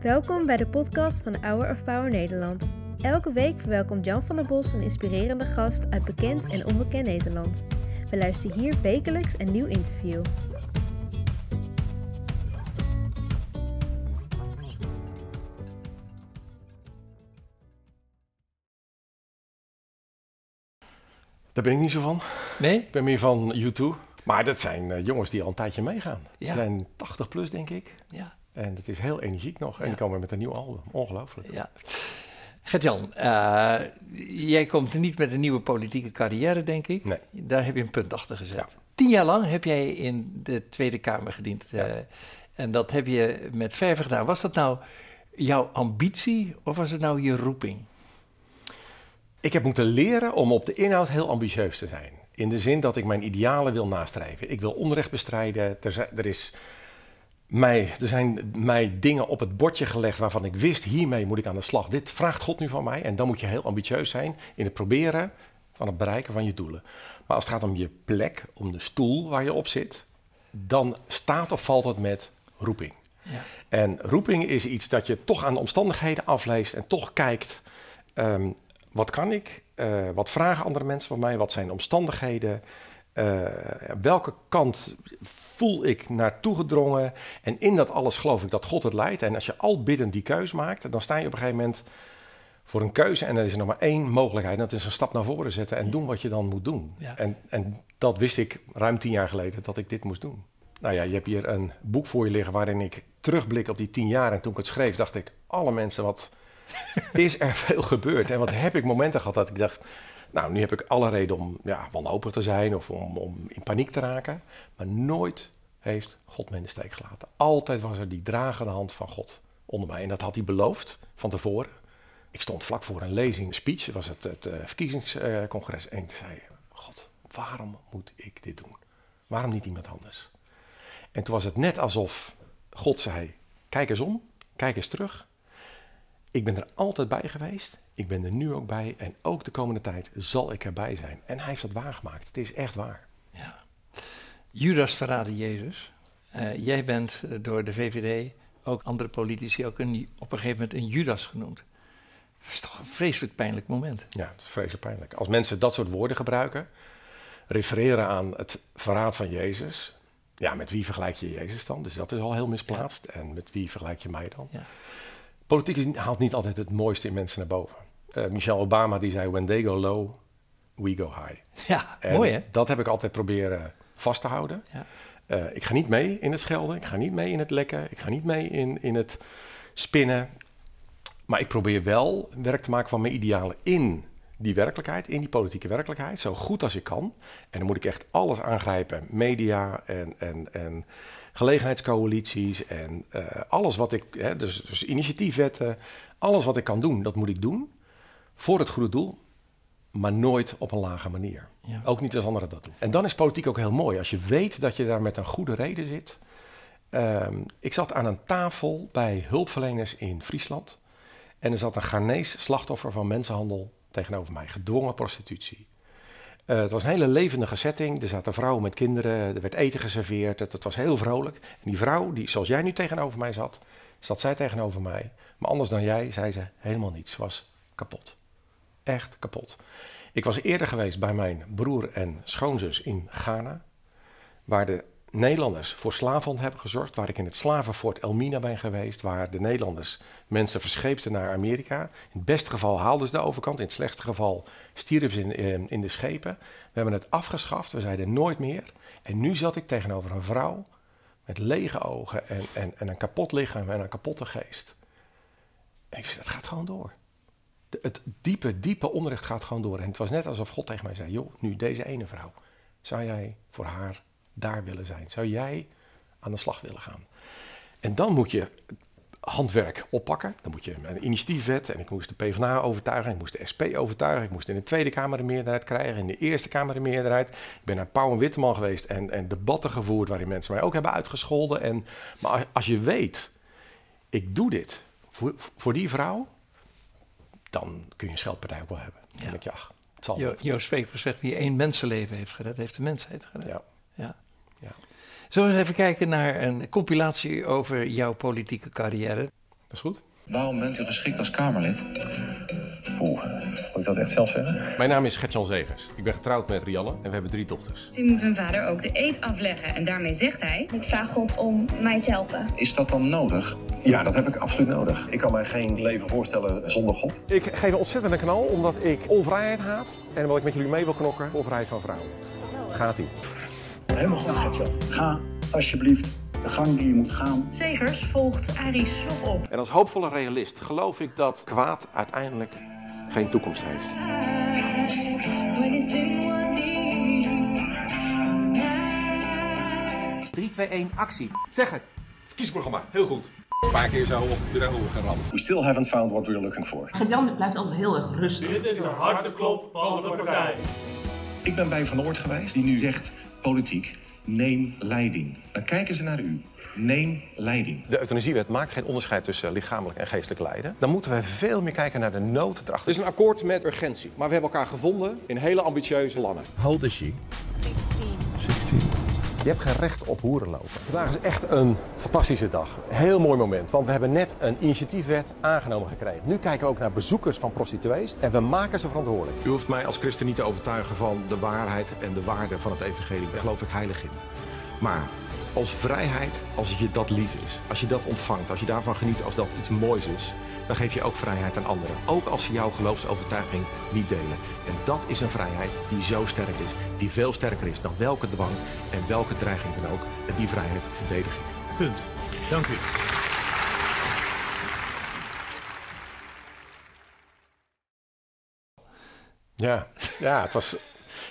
Welkom bij de podcast van Hour of Power Nederland. Elke week verwelkomt Jan van der Bos een inspirerende gast uit bekend en onbekend Nederland. We luisteren hier wekelijks een nieuw interview. Daar ben ik niet zo van. Nee? Ik ben meer van YouTube. Maar dat zijn eh, jongens die al een tijdje meegaan. Ja. Die zijn 80 plus, denk ik. Ja. En het is heel energiek nog. En die komen met een nieuw album. Ongelooflijk. ja. Gert-Jan, eh, jij komt niet met een nieuwe politieke carrière, denk ik. Nee. Daar heb je een punt achter gezet. Ja. Tien jaar lang heb jij in de Tweede Kamer gediend. Ja. eh, en dat heb je met verve gedaan. Was dat nou jouw ambitie of was het nou je roeping? Ik heb moeten leren om op de inhoud heel ambitieus te zijn. In de zin dat ik mijn idealen wil nastreven. Ik wil onrecht bestrijden. Er, zijn, er, is mij, er zijn mij dingen op het bordje gelegd waarvan ik wist, hiermee moet ik aan de slag. Dit vraagt God nu van mij. En dan moet je heel ambitieus zijn in het proberen van het bereiken van je doelen. Maar als het gaat om je plek, om de stoel waar je op zit, dan staat of valt het met roeping. Ja. En roeping is iets dat je toch aan de omstandigheden afleest en toch kijkt, ehm, wat kan ik? Eh, wat vragen andere mensen van mij? Wat zijn de omstandigheden? Eh, welke kant voel ik naartoe gedrongen? En in dat alles geloof ik dat God het leidt. En als je al biddend die keuze maakt, dan sta je op een gegeven moment voor een keuze en er is er nog maar één mogelijkheid. En dat is een stap naar voren zetten en doen wat je dan moet doen. Ja. En, en dat wist ik ruim tien jaar geleden dat ik dit moest doen. Nou ja, je hebt hier een boek voor je liggen waarin ik terugblik op die tien jaar. En toen ik het schreef, dacht ik, alle mensen, wat is er veel gebeurd? En wat heb ik momenten gehad dat ik dacht, nou, nu heb ik alle reden om ja, wanhopig te zijn of om, om in paniek te raken. Maar nooit heeft God me in de steek gelaten. Altijd was er die dragende hand van God onder mij. En dat had hij beloofd van tevoren. Ik stond vlak voor een lezing, een speech, was het, het eh, verkiezingscongres. en ik zei, God, waarom moet ik dit doen? Waarom niet iemand anders? En toen was het net alsof God zei, kijk eens om, kijk eens terug. Ik ben er altijd bij geweest. Ik ben er nu ook bij. En ook de komende tijd zal ik erbij zijn. En hij heeft dat waargemaakt. Het is echt waar. Ja. Judas verraadde Jezus. Eh, jij bent eh, door de VVD, ook andere politici, ook een, op een gegeven moment een Judas genoemd. Dat is toch een vreselijk pijnlijk moment. Ja, dat is vreselijk pijnlijk. Als mensen dat soort woorden gebruiken, refereren aan het verraad van Jezus. Ja, met wie vergelijk je Jezus dan? Dus dat is al heel misplaatst. En met wie vergelijk je mij dan? Ja. Politiek is- haalt niet altijd het mooiste in mensen naar boven. Eh, Michelle Obama die zei, when they go low, we go high. Ja, En mooi hè? Dat heb ik altijd proberen vast te houden. Ja. Eh, ik ga niet mee in het schelden, ik ga niet mee in het lekken, ik ga niet mee in, in het spinnen. Maar ik probeer wel werk te maken van mijn idealen in die werkelijkheid, in die politieke werkelijkheid, zo goed als ik kan. En dan moet ik echt alles aangrijpen, media en, en, en gelegenheidscoalities en eh, alles wat ik, hè, dus, dus initiatiefwetten, alles wat ik kan doen, dat moet ik doen voor het goede doel, maar nooit op een lage manier. Ja. Ook niet als anderen dat doen. En dan is politiek ook heel mooi. Als je weet dat je daar met een goede reden zit. Ehm, ik zat aan een tafel bij hulpverleners in Friesland. En er zat een Ghanese slachtoffer van mensenhandel tegenover mij. Gedwongen prostitutie. Eh, het was een hele levendige setting. Er zaten vrouwen met kinderen. Er werd eten geserveerd. Het, het was heel vrolijk. En die vrouw, die, zoals jij nu tegenover mij zat, zat zij tegenover mij. Maar anders dan jij, zei ze helemaal niets. Ze was kapot. Echt kapot. Ik was eerder geweest bij mijn broer en schoonzus in Ghana, waar de Nederlanders voor slavenhandel hebben gezorgd, waar ik in het slavenfort Elmina ben geweest, waar de Nederlanders mensen verscheepten naar Amerika. In het beste geval haalden ze de overkant, in het slechtste geval stierven ze in, in, in de schepen. We hebben het afgeschaft, we zeiden nooit meer. En nu zat ik tegenover een vrouw met lege ogen en, en, en een kapot lichaam en een kapotte geest. En ik zei, dat gaat gewoon door. Het diepe, diepe onrecht gaat gewoon door. En het was net alsof God tegen mij zei: Joh, nu deze ene vrouw. Zou jij voor haar daar willen zijn? Zou jij aan de slag willen gaan? En dan moet je handwerk oppakken. Dan moet je een initiatiefwet. En ik moest de PvdA overtuigen. Ik moest de SP overtuigen. Ik moest in de Tweede Kamer de meerderheid krijgen. In de Eerste Kamer de meerderheid. Ik ben naar Pauw en Witteman geweest. En, en debatten gevoerd waarin mensen mij ook hebben uitgescholden. En, maar als- als je weet, ik doe dit voor, voor die vrouw. Dan kun je een scheldpartij ook wel hebben. Dan Ja. denk je, ach, het zal. Joost zegt, wie één mensenleven heeft gered, heeft de mensheid gered. Ja. Ja. Ja. Zullen we eens even kijken naar een compilatie over jouw politieke carrière? Dat is goed. Waarom bent u geschikt als Kamerlid? Oeh, moet ik dat echt zelf zeggen? Mijn naam is Gertjan Zegers. Ik ben getrouwd met Rianne en we hebben drie dochters. Nu moet hun vader ook de eed afleggen. En daarmee zegt hij... Ik vraag God om mij te helpen. Is dat dan nodig? Ja, dat heb ik absoluut nodig. Ik kan mij geen leven voorstellen zonder God. Ik geef een ontzettende knal omdat ik onvrijheid haat. En omdat ik met jullie mee wil knokken voor vrijheid van vrouwen. Gaat-ie. Helemaal goed, Gertjan. Ga alsjeblieft de gang die je moet gaan. Zegers volgt Arie Slob op. En als hoopvolle realist geloof ik dat kwaad uiteindelijk geen toekomst heeft. 3, 2, 1, actie. Zeg het. Verkiezingsprogramma, heel goed. Een paar keer zo op de ogen geramd. We still haven't found what we're looking for. Gert-Jan blijft altijd heel erg rustig. Dit is de harteklop van de partij. Ik ben bij Van Oort geweest, die nu zegt... politiek, neem leiding. Dan kijken ze naar u. Neem leiding. De euthanasiewet maakt geen onderscheid tussen lichamelijk en geestelijk lijden. Dan moeten we veel meer kijken naar de nood erachter. Het is een akkoord met urgentie, maar we hebben elkaar gevonden in hele ambitieuze plannen. How old is she? 16. Je hebt geen recht op hoeren lopen. Vandaag is echt een fantastische dag. Heel mooi moment, want we hebben net een initiatiefwet aangenomen gekregen. Nu kijken we ook naar bezoekers van prostituees en we maken ze verantwoordelijk. U hoeft mij als christen niet te overtuigen van de waarheid en de waarde van het evangelie. Daar geloof ik heilig in. Maar als vrijheid, als je dat lief is, als je dat ontvangt, als je daarvan geniet als dat iets moois is, dan geef je ook vrijheid aan anderen. Ook als ze jouw geloofsovertuiging niet delen. En dat is een vrijheid die zo sterk is, die veel sterker is dan welke dwang en welke dreiging dan ook. En die vrijheid verdedig ik. Punt. Dank u. Ja, ja het was,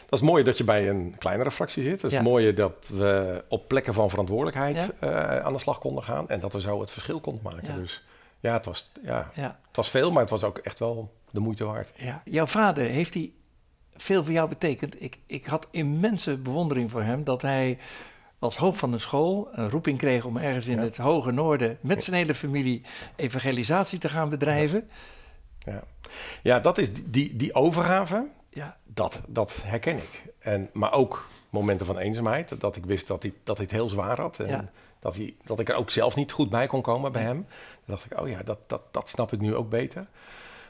dat is mooi dat je bij een kleinere fractie zit. Het is Ja. mooi dat we op plekken van verantwoordelijkheid Ja. eh, aan de slag konden gaan. En dat we zo het verschil konden maken. Ja. Dus ja het, was, ja, het was veel, maar het was ook echt wel de moeite waard. Ja. Jouw vader, heeft hij veel voor jou betekend? Ik, ik had immense bewondering voor hem dat hij als hoofd van de school een roeping kreeg om ergens in het hoge noorden met zijn hele familie evangelisatie te gaan bedrijven. Ja, ja dat is die, die overgave, Ja, dat, dat herken ik. En, maar ook momenten van eenzaamheid, dat ik wist dat hij, dat hij het heel zwaar had. En Ja. dat, hij, dat ik er ook zelf niet goed bij kon komen bij hem. Dan dacht ik, oh ja, dat, dat, dat snap ik nu ook beter.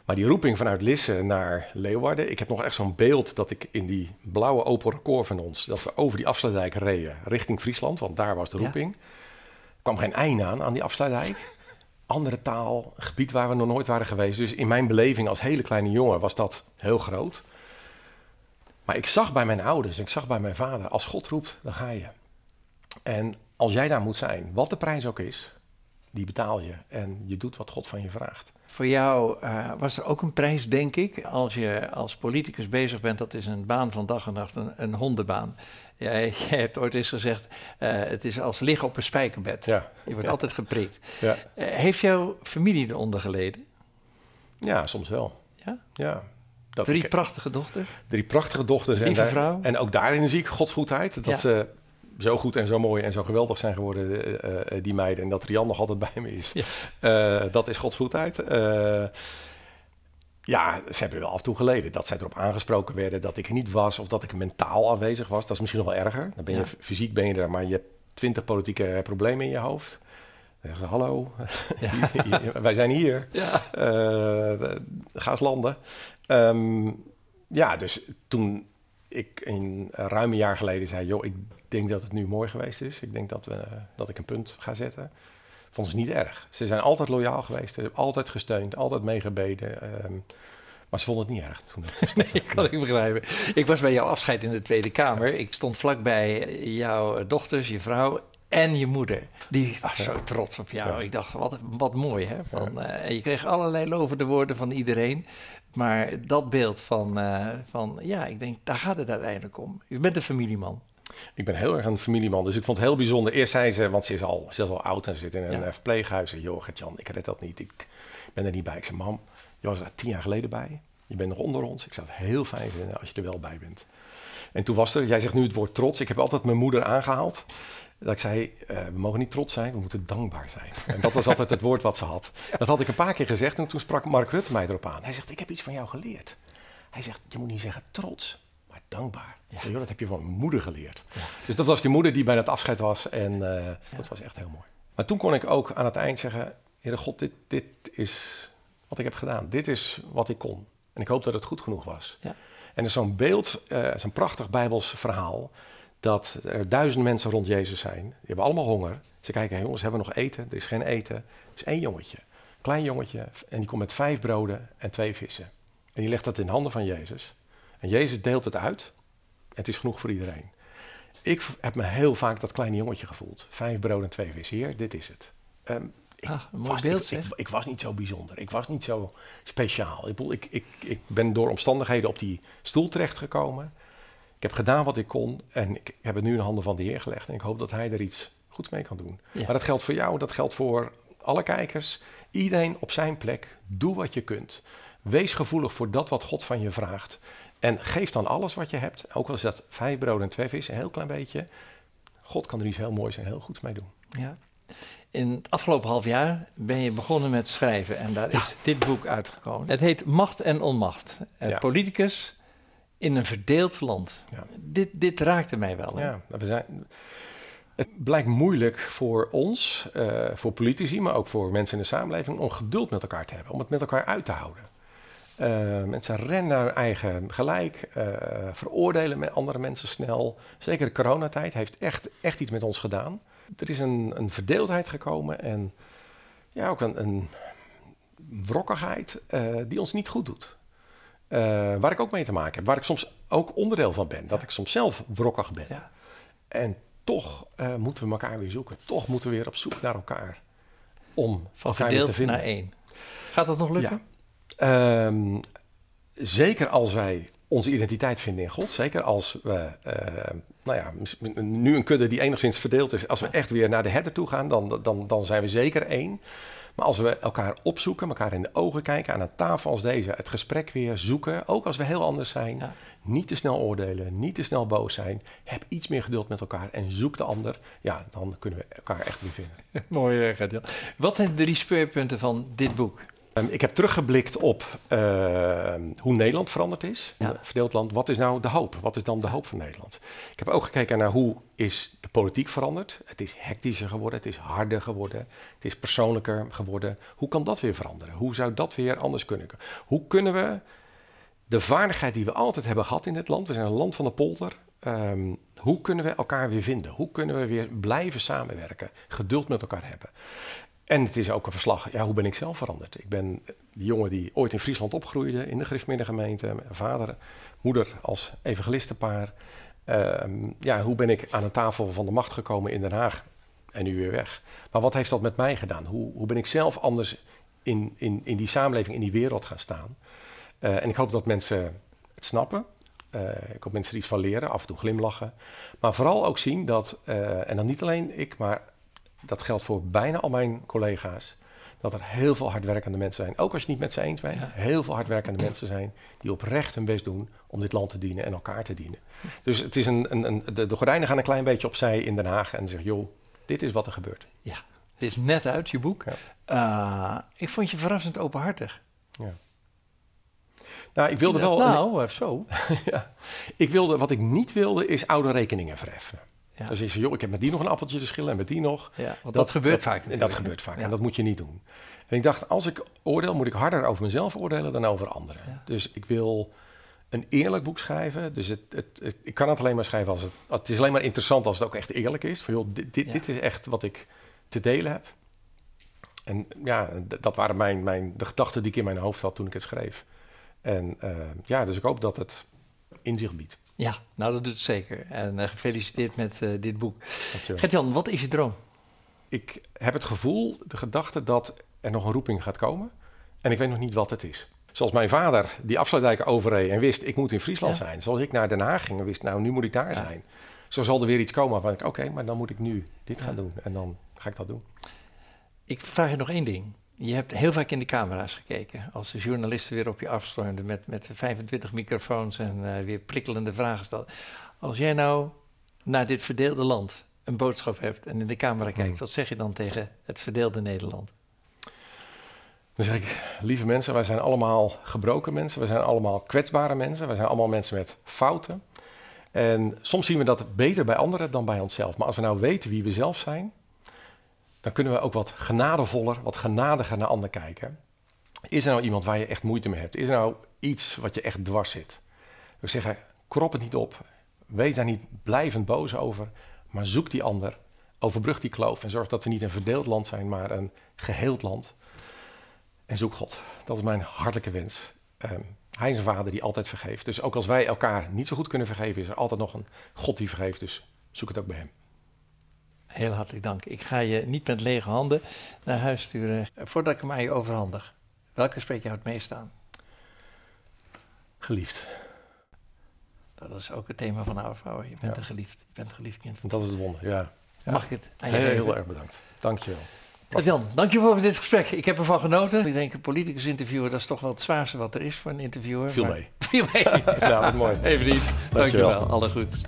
Maar die roeping vanuit Lisse naar Leeuwarden. Ik heb nog echt zo'n beeld dat ik in die blauwe Opel Record van ons... dat we over die afsluitdijk reden richting Friesland, want daar was de Ja. roeping. Er kwam geen einde aan, aan die afsluitdijk. Andere taal, gebied waar we nog nooit waren geweest. Dus in mijn beleving als hele kleine jongen was dat heel groot. Maar ik zag bij mijn ouders, ik zag bij mijn vader... als God roept, dan ga je. En als jij daar moet zijn, wat de prijs ook is... die betaal je en je doet wat God van je vraagt. Voor jou eh, was er ook een prijs, denk ik. Als je als politicus bezig bent, dat is een baan van dag en nacht, een, een hondenbaan. Jij, jij hebt ooit eens gezegd, eh, het is als liggen op een spijkerbed. Ja, Je wordt ja. altijd geprikt. Ja. Eh, heeft jouw familie eronder geleden? Ja, soms wel. Ja? Ja. Dat Drie ik- prachtige dochters. drie prachtige dochters. En, Lieve daar- vrouw. en ook daarin zie ik Gods goedheid. Dat Ja. ze zo goed en zo mooi en zo geweldig zijn geworden, eh, eh, die meiden. En dat Rian nog altijd bij me is. Ja. Eh, dat is Gods goedheid. Eh, ja, ze hebben wel af en toe geleden dat zij erop aangesproken werden dat ik er niet was of dat ik mentaal aanwezig was. Dat is misschien nog wel erger. Dan ben je Ja. fysiek ben je er, maar je hebt twintig politieke problemen in je hoofd. Zeggen ze, hallo, wij zijn hier. Ja. Eh, ga eens landen. Ehm, ja, dus toen ik een ruim een jaar geleden zei... joh, ik denk dat het nu mooi geweest is. Ik denk dat, we, dat ik een punt ga zetten. Vonden ze niet erg. Ze zijn altijd loyaal geweest. Ze hebben altijd gesteund, altijd meegebeden. ehm, maar ze vonden het niet erg toen het Nee, kan ik begrijpen. Ik was bij jouw afscheid in de Tweede Kamer. Ik stond vlakbij jouw dochters, je vrouw en je moeder. Die was zo trots op jou. Ja. Ik dacht, wat, wat mooi hè. Van, eh, en je kreeg allerlei lovende woorden van iedereen. Maar dat beeld van, eh, van, ja, ik denk, daar gaat het uiteindelijk om. Je bent een familieman. Ik ben heel erg een familieman, dus ik vond het heel bijzonder. Eerst zei ze, want ze is al, ze is al oud en zit in een Ja. eh, verpleeghuis. Joh, Gert-Jan, ik red dat niet. Ik ben er niet bij. Ik zei, mam, je was er tien jaar geleden bij. Je bent nog onder ons. Ik zou het heel fijn vinden als je er wel bij bent. En toen was er, jij zegt nu het woord trots. Ik heb altijd mijn moeder aangehaald. Dat ik zei, eh, we mogen niet trots zijn, we moeten dankbaar zijn. En dat was altijd het woord wat ze had. Dat had ik een paar keer gezegd en toen sprak Mark Rutte mij erop aan. Hij zegt, ik heb iets van jou geleerd. Hij zegt, je moet niet zeggen trots, maar dankbaar. Ja. Zeg, dat heb je van mijn moeder geleerd. Dus dat was die moeder die bij dat afscheid was. En uh, dat was echt heel mooi. Maar toen kon ik ook aan het eind zeggen... Heere God, dit, dit is wat ik heb gedaan. Dit is wat ik kon. En ik hoop dat het goed genoeg was. Ja. En er is zo'n beeld, uh, zo'n prachtig Bijbels verhaal... dat er duizend mensen rond Jezus zijn. Die hebben allemaal honger. Ze kijken, hey, jongens, hebben we nog eten? Er is geen eten. Er is één jongetje. Klein jongetje. En die komt met vijf broden en twee vissen. En die legt dat in handen van Jezus. En Jezus deelt het uit. En het is genoeg voor iedereen. Ik heb me heel vaak dat kleine jongetje gevoeld. Vijf broden en twee vissen. Heer, dit is het. Um, ik, ah, was, beeld, ik, ik, was niet zo bijzonder. Ik was niet zo speciaal. Ik, ik, ik, ik ben door omstandigheden op die stoel terechtgekomen. Ik heb gedaan wat ik kon. En ik heb het nu in de handen van de Heer gelegd. En ik hoop dat Hij er iets goeds mee kan doen. Maar dat geldt voor jou, dat geldt voor alle kijkers. Iedereen op zijn plek. Doe wat je kunt. Wees gevoelig voor dat wat God van je vraagt. En geef dan alles wat je hebt. Ook al is dat vijf broden en twee vissen, een heel klein beetje. God kan er iets heel moois en heel goeds mee doen. Ja. In het afgelopen half jaar ben je begonnen met schrijven en daar is dit boek uitgekomen. Het heet Macht en Onmacht. Ja. Politicus in een verdeeld land. Ja. Dit, dit raakte mij wel. Hè? Ja, we zijn, het blijkt moeilijk voor ons, uh, voor politici, maar ook voor mensen in de samenleving, om geduld met elkaar te hebben, om het met elkaar uit te houden. Uh, mensen rennen naar hun eigen gelijk, uh, veroordelen met andere mensen snel. Zeker de coronatijd heeft echt, echt iets met ons gedaan. Er is een, een verdeeldheid gekomen en ja, ook een, een wrokkigheid die ons niet goed doet. Waar ik ook mee te maken heb, waar ik soms ook onderdeel van ben. Dat ik soms zelf wrokkig ben. Ja. En toch moeten we elkaar weer zoeken. Toch moeten we weer op zoek naar elkaar. Om van verdeeld naar één. Gaat dat nog lukken? Ja. Um, zeker als wij onze identiteit vinden in God. Zeker als we, uh, nou ja, nu een kudde die enigszins verdeeld is. Als we echt weer naar de herder toe gaan, dan, dan, dan zijn we zeker één. Maar als we elkaar opzoeken, elkaar in de ogen kijken, aan een tafel als deze, het gesprek weer zoeken, ook als we heel anders zijn, ja. niet te snel oordelen, niet te snel boos zijn, heb iets meer geduld met elkaar en zoek de ander, ja, dan kunnen we elkaar echt weer vinden. Mooi, uh, Wat zijn de drie speerpunten van dit boek? Um, ik heb teruggeblikt op uh, hoe Nederland veranderd is. Ja. Verdeeld land. Wat is nou de hoop? Wat is dan de hoop van Nederland? Ik heb ook gekeken naar hoe is de politiek veranderd. Het is hectischer geworden, het is harder geworden, het is persoonlijker geworden. Hoe kan dat weer veranderen? Hoe zou dat weer anders kunnen? Hoe kunnen we de vaardigheid die we altijd hebben gehad in dit land, we zijn een land van de polder, um, hoe kunnen we elkaar weer vinden? Hoe kunnen we weer blijven samenwerken? Geduld met elkaar hebben. En het is ook een verslag, ja, hoe ben ik zelf veranderd? Ik ben die jongen die ooit in Friesland opgroeide, in de Griffmiddengemeente, vader, moeder als evangelistenpaar. Uh, ja, hoe ben ik aan een tafel van de macht gekomen in Den Haag en nu weer weg? Maar wat heeft dat met mij gedaan? Hoe, hoe ben ik zelf anders in, in, in die samenleving, in die wereld gaan staan? Uh, en ik hoop dat mensen het snappen. Uh, ik hoop mensen er iets van leren, af en toe glimlachen. Maar vooral ook zien dat, en dan niet alleen ik, maar dat geldt voor bijna al mijn collega's, dat er heel veel hardwerkende mensen zijn. Ook als je niet met ze eens bent, heel veel hardwerkende mensen zijn die oprecht hun best doen om dit land te dienen en elkaar te dienen. Dus het is een, een, een de, de, gordijnen gaan een klein beetje opzij in Den Haag en zeggen, joh, dit is wat er gebeurt. Ja, het is net uit, je boek. Uh, ik vond je verrassend openhartig. Ja. Nou, ik wilde wel. Nou, zo. ja, ik wilde, wat ik niet wilde, is oude rekeningen verheffen. Ja. Dan zeg je, joh, ik heb met die nog een appeltje te schillen en met die nog. Ja, dat, gebeurt vaak. En dat gebeurt vaak. En dat moet je niet doen. En ik dacht, als ik oordeel, moet ik harder over mezelf oordelen dan over anderen. Dus ik wil een eerlijk boek schrijven. Dus het, het, ik kan het alleen maar schrijven als het... Het is alleen maar interessant als het ook echt eerlijk is. Van, joh, dit, dit, dit is echt wat ik te delen heb. En ja, dat waren mijn, mijn, de gedachten die ik in mijn hoofd had toen ik het schreef. En uh, ja, dus ik hoop dat het inzicht biedt. Ja, nou dat doet het zeker. En uh, gefeliciteerd met uh, dit boek. Gert-Jan, wat is je droom? Ik heb het gevoel, de gedachte dat er nog een roeping gaat komen. En ik weet nog niet wat het is. Zoals mijn vader die afsluitdijken overreed en wist, ik moet in Friesland ja. zijn. Zoals ik naar Den Haag ging en wist, nou nu moet ik daar ja. zijn. Zo zal er weer iets komen waarvan ik, oké, okay, maar dan moet ik nu dit ja. gaan doen. En dan ga ik dat doen. Ik vraag je nog één ding. Je hebt heel vaak in de camera's gekeken. Als de journalisten weer op je afstormden met, met 25 microfoons en uh, weer prikkelende vragen stelden. Als jij nou naar dit verdeelde land een boodschap hebt en in de camera kijkt, hmm. wat zeg je dan tegen het verdeelde Nederland? Dan zeg ik, lieve mensen, wij zijn allemaal gebroken mensen. We zijn allemaal kwetsbare mensen. Wij zijn allemaal mensen met fouten. En soms zien we dat beter bij anderen dan bij onszelf. Maar als we nou weten wie we zelf zijn, dan kunnen we ook wat genadevoller, wat genadiger naar anderen kijken. Is er nou iemand waar je echt moeite mee hebt? Is er nou iets wat je echt dwars zit? We zeggen, krop het niet op. Wees daar niet blijvend boos over. Maar zoek die ander. Overbrug die kloof. En zorg dat we niet een verdeeld land zijn, maar een geheeld land. En zoek God. Dat is mijn hartelijke wens. Um, hij is een vader die altijd vergeeft. Dus ook als wij elkaar niet zo goed kunnen vergeven, is er altijd nog een God die vergeeft. Dus zoek het ook bij hem. Heel hartelijk dank. Ik ga je niet met lege handen naar huis sturen. Voordat ik hem aan je overhandig, welke spreek jou het meest aan? Geliefd. Dat is ook het thema van Our Power. Je bent een geliefd. Je bent een geliefd kind. Dat is het wonder, ja. Mag ik het aan je heel, heel erg bedankt. Dank je wel. Jan, dankjewel voor dit gesprek. Ik heb ervan genoten. Ik denk een politicus interviewer, dat is toch wel het zwaarste wat er is voor een interviewer. Viel mee. Viel mee. nou, wat mooi. Even niet. Dankjewel. dankjewel. Alle goed.